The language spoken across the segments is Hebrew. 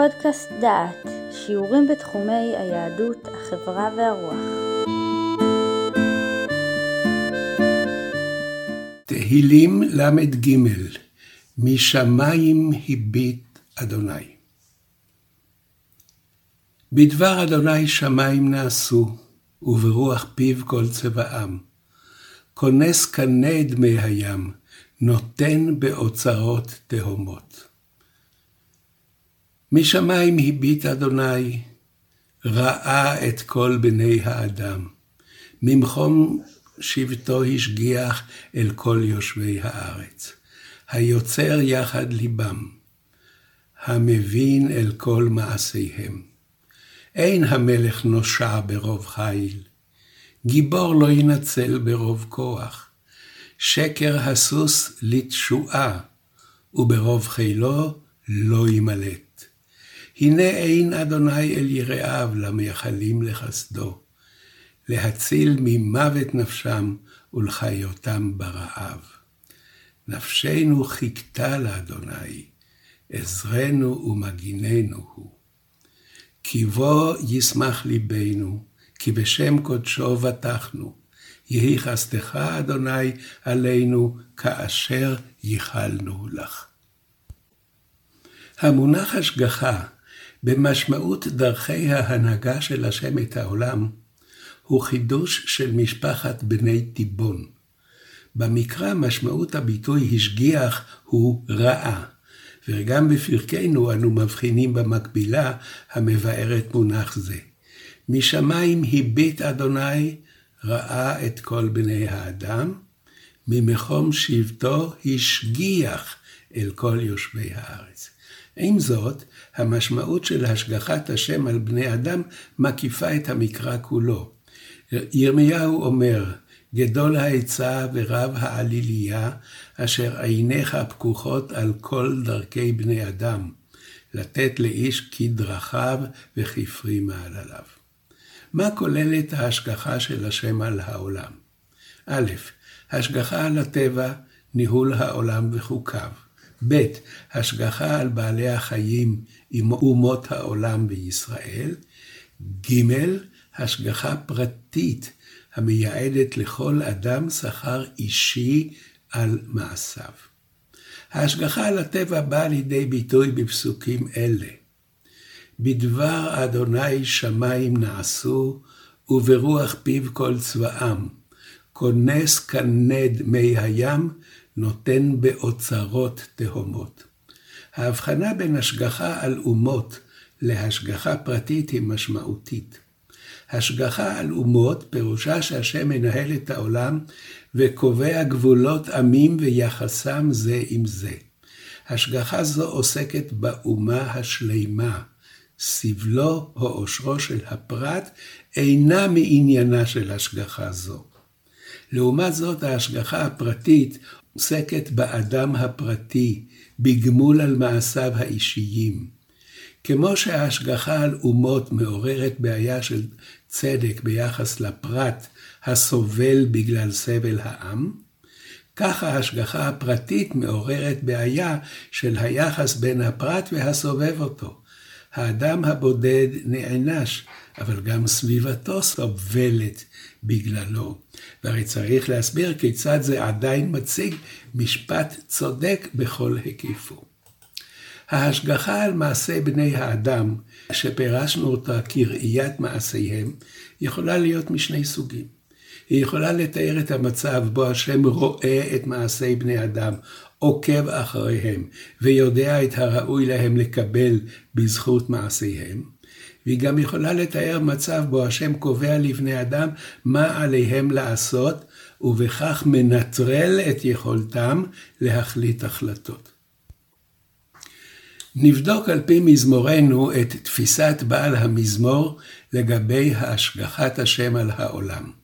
פודקאסט דעת, שיעורים בתחומי היהדות, החברה והרוח. תהילים ל"ג משמיים הביט אדוני. בדבר אדוני שמיים נעשו, וברוח פיו כל צבעם. כונס קנה דמי הים, נותן באוצרות תהומות. משמיים הביט אדוני, ראה את כל בני האדם. ממחום שבטו השגיח אל כל יושבי הארץ. היוצר יחד ליבם, המבין אל כל מעשיהם. אין המלך נושע ברוב חיל, גיבור לא ינצל ברוב כוח. שקר הסוס לתשועה, וברוב חילו לא ימלט. הנה אין אדוני אל יראיו למייחלים לחסדו, להציל ממוות נפשם ולחיותם ברעב. נפשנו חיכתה לאדוני, עזרנו ומגיננו הוא. כי בו ישמח ליבנו, כי בשם קודשו בטחנו. יהי חסדך, אדוני, עלינו, כאשר ייחלנו לך. המונח השגחה במשמעות דרכי ההנהגה של השם את העולם, הוא חידוש של משפחת בני תיבון. במקרא משמעות הביטוי השגיח הוא רעה, וגם בפרקנו אנו מבחינים במקבילה המבארת מונח זה. משמיים הביט אדוני ראה את כל בני האדם, ממחום שבטו השגיח אל כל יושבי הארץ. עם זאת, המשמעות של השגחת השם על בני אדם מקיפה את המקרא כולו. ירמיהו אומר, גדול העצה ורב העליליה, אשר עיניך פקוחות על כל דרכי בני אדם, לתת לאיש כדרכיו וכפרי מעלליו. מה כוללת ההשגחה של השם על העולם? א', השגחה על הטבע, ניהול העולם וחוקיו. ב', השגחה על בעלי החיים עם אומות העולם בישראל. ג', השגחה פרטית המייעדת לכל אדם שכר אישי על מעשיו. ההשגחה על הטבע באה לידי ביטוי בפסוקים אלה. בדבר אדוני שמיים נעשו, וברוח פיו כל צבאם. כונס כנד מי הים, נותן באוצרות תהומות. ההבחנה בין השגחה על אומות להשגחה פרטית היא משמעותית. השגחה על אומות פירושה שהשם מנהל את העולם וקובע גבולות עמים ויחסם זה עם זה. השגחה זו עוסקת באומה השלימה. סבלו או עושרו של הפרט אינה מעניינה של השגחה זו. לעומת זאת, ההשגחה הפרטית עוסקת באדם הפרטי, בגמול על מעשיו האישיים. כמו שההשגחה על אומות מעוררת בעיה של צדק ביחס לפרט הסובל בגלל סבל העם, כך ההשגחה הפרטית מעוררת בעיה של היחס בין הפרט והסובב אותו. האדם הבודד נענש, אבל גם סביבתו סובלת בגללו. והרי צריך להסביר כיצד זה עדיין מציג משפט צודק בכל היקפו. ההשגחה על מעשה בני האדם, שפירשנו אותה כראיית מעשיהם, יכולה להיות משני סוגים. היא יכולה לתאר את המצב בו השם רואה את מעשי בני אדם, עוקב אחריהם, ויודע את הראוי להם לקבל בזכות מעשיהם. והיא גם יכולה לתאר מצב בו השם קובע לבני אדם מה עליהם לעשות, ובכך מנטרל את יכולתם להחליט החלטות. נבדוק על פי מזמורנו את תפיסת בעל המזמור לגבי השגחת השם על העולם.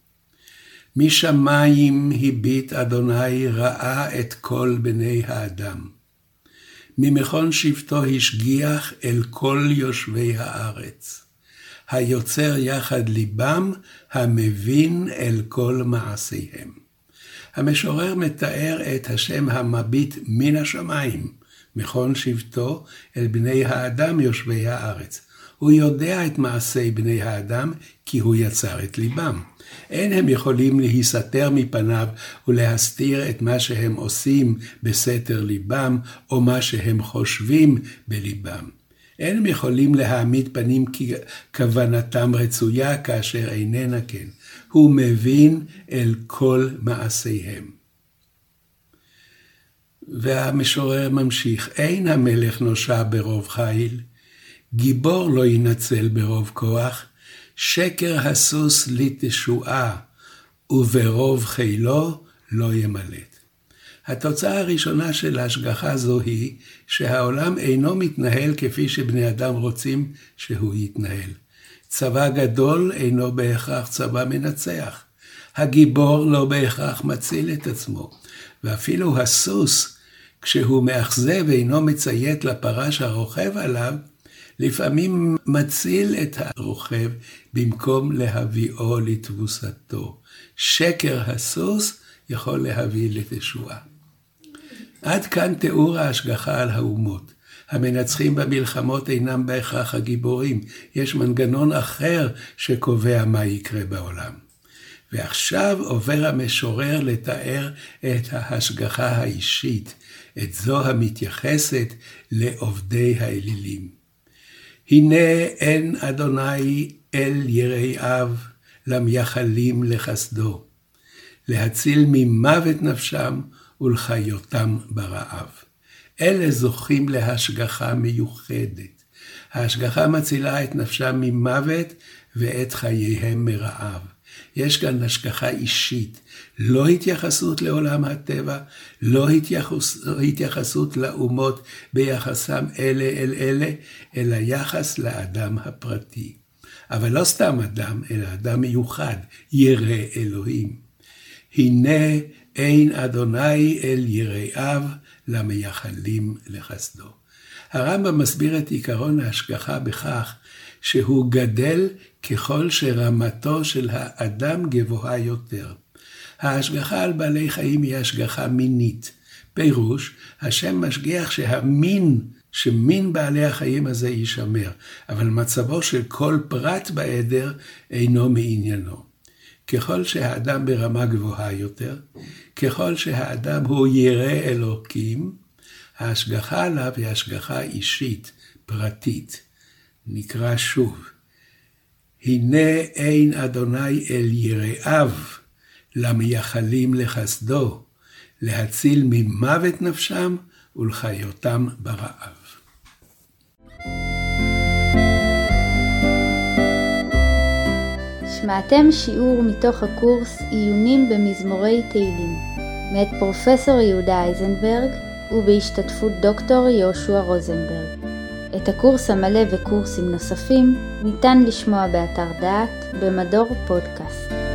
משמיים הביט אדוני ראה את כל בני האדם. ממכון שבטו השגיח אל כל יושבי הארץ. היוצר יחד ליבם, המבין אל כל מעשיהם. המשורר מתאר את השם המביט מן השמיים, מכון שבטו אל בני האדם יושבי הארץ. הוא יודע את מעשי בני האדם, כי הוא יצר את ליבם. אין הם יכולים להיסתר מפניו ולהסתיר את מה שהם עושים בסתר ליבם, או מה שהם חושבים בליבם. אין הם יכולים להעמיד פנים כי כוונתם רצויה כאשר איננה כן. הוא מבין אל כל מעשיהם. והמשורר ממשיך, אין המלך נושע ברוב חיל, גיבור לא ינצל ברוב כוח, שקר הסוס לתשועה, וברוב חילו לא ימלט. התוצאה הראשונה של ההשגחה זו היא שהעולם אינו מתנהל כפי שבני אדם רוצים שהוא יתנהל. צבא גדול אינו בהכרח צבא מנצח. הגיבור לא בהכרח מציל את עצמו. ואפילו הסוס, כשהוא מאכזב ואינו מציית לפרש הרוכב עליו, לפעמים מציל את הרוכב במקום להביאו לתבוסתו. שקר הסוס יכול להביא לתשועה. עד כאן תיאור ההשגחה על האומות. המנצחים במלחמות אינם בהכרח הגיבורים, יש מנגנון אחר שקובע מה יקרה בעולם. ועכשיו עובר המשורר לתאר את ההשגחה האישית, את זו המתייחסת לעובדי האלילים. הנה אין אדוני אל יראיו למייחלים לחסדו, להציל ממוות נפשם ולחיותם ברעב. אלה זוכים להשגחה מיוחדת. ההשגחה מצילה את נפשם ממוות ואת חייהם מרעב. יש כאן השגחה אישית, לא התייחסות לעולם הטבע, לא התייחס, לא התייחסות לאומות ביחסם אלה אל אלה, אלא יחס לאדם הפרטי. אבל לא סתם אדם, אלא אדם מיוחד, ירא אלוהים. הנה אין אדוני אל יראיו למייחלים לחסדו. הרמב"ם מסביר את עיקרון ההשגחה בכך שהוא גדל ככל שרמתו של האדם גבוהה יותר. ההשגחה על בעלי חיים היא השגחה מינית. פירוש, השם משגיח שהמין, שמין בעלי החיים הזה יישמר, אבל מצבו של כל פרט בעדר אינו מעניינו. ככל שהאדם ברמה גבוהה יותר, ככל שהאדם הוא ירא אלוקים, ההשגחה עליו היא השגחה אישית, פרטית. נקרא שוב, הנה אין אדוני אל יראיו, למייחלים לחסדו, להציל ממוות נפשם ולחיותם ברעב. שמעתם שיעור מתוך הקורס עיונים במזמורי תהילים, מאת פרופסור יהודה אייזנברג ובהשתתפות דוקטור יהושע רוזנברג. את הקורס המלא וקורסים נוספים ניתן לשמוע באתר דעת במדור פודקאסט.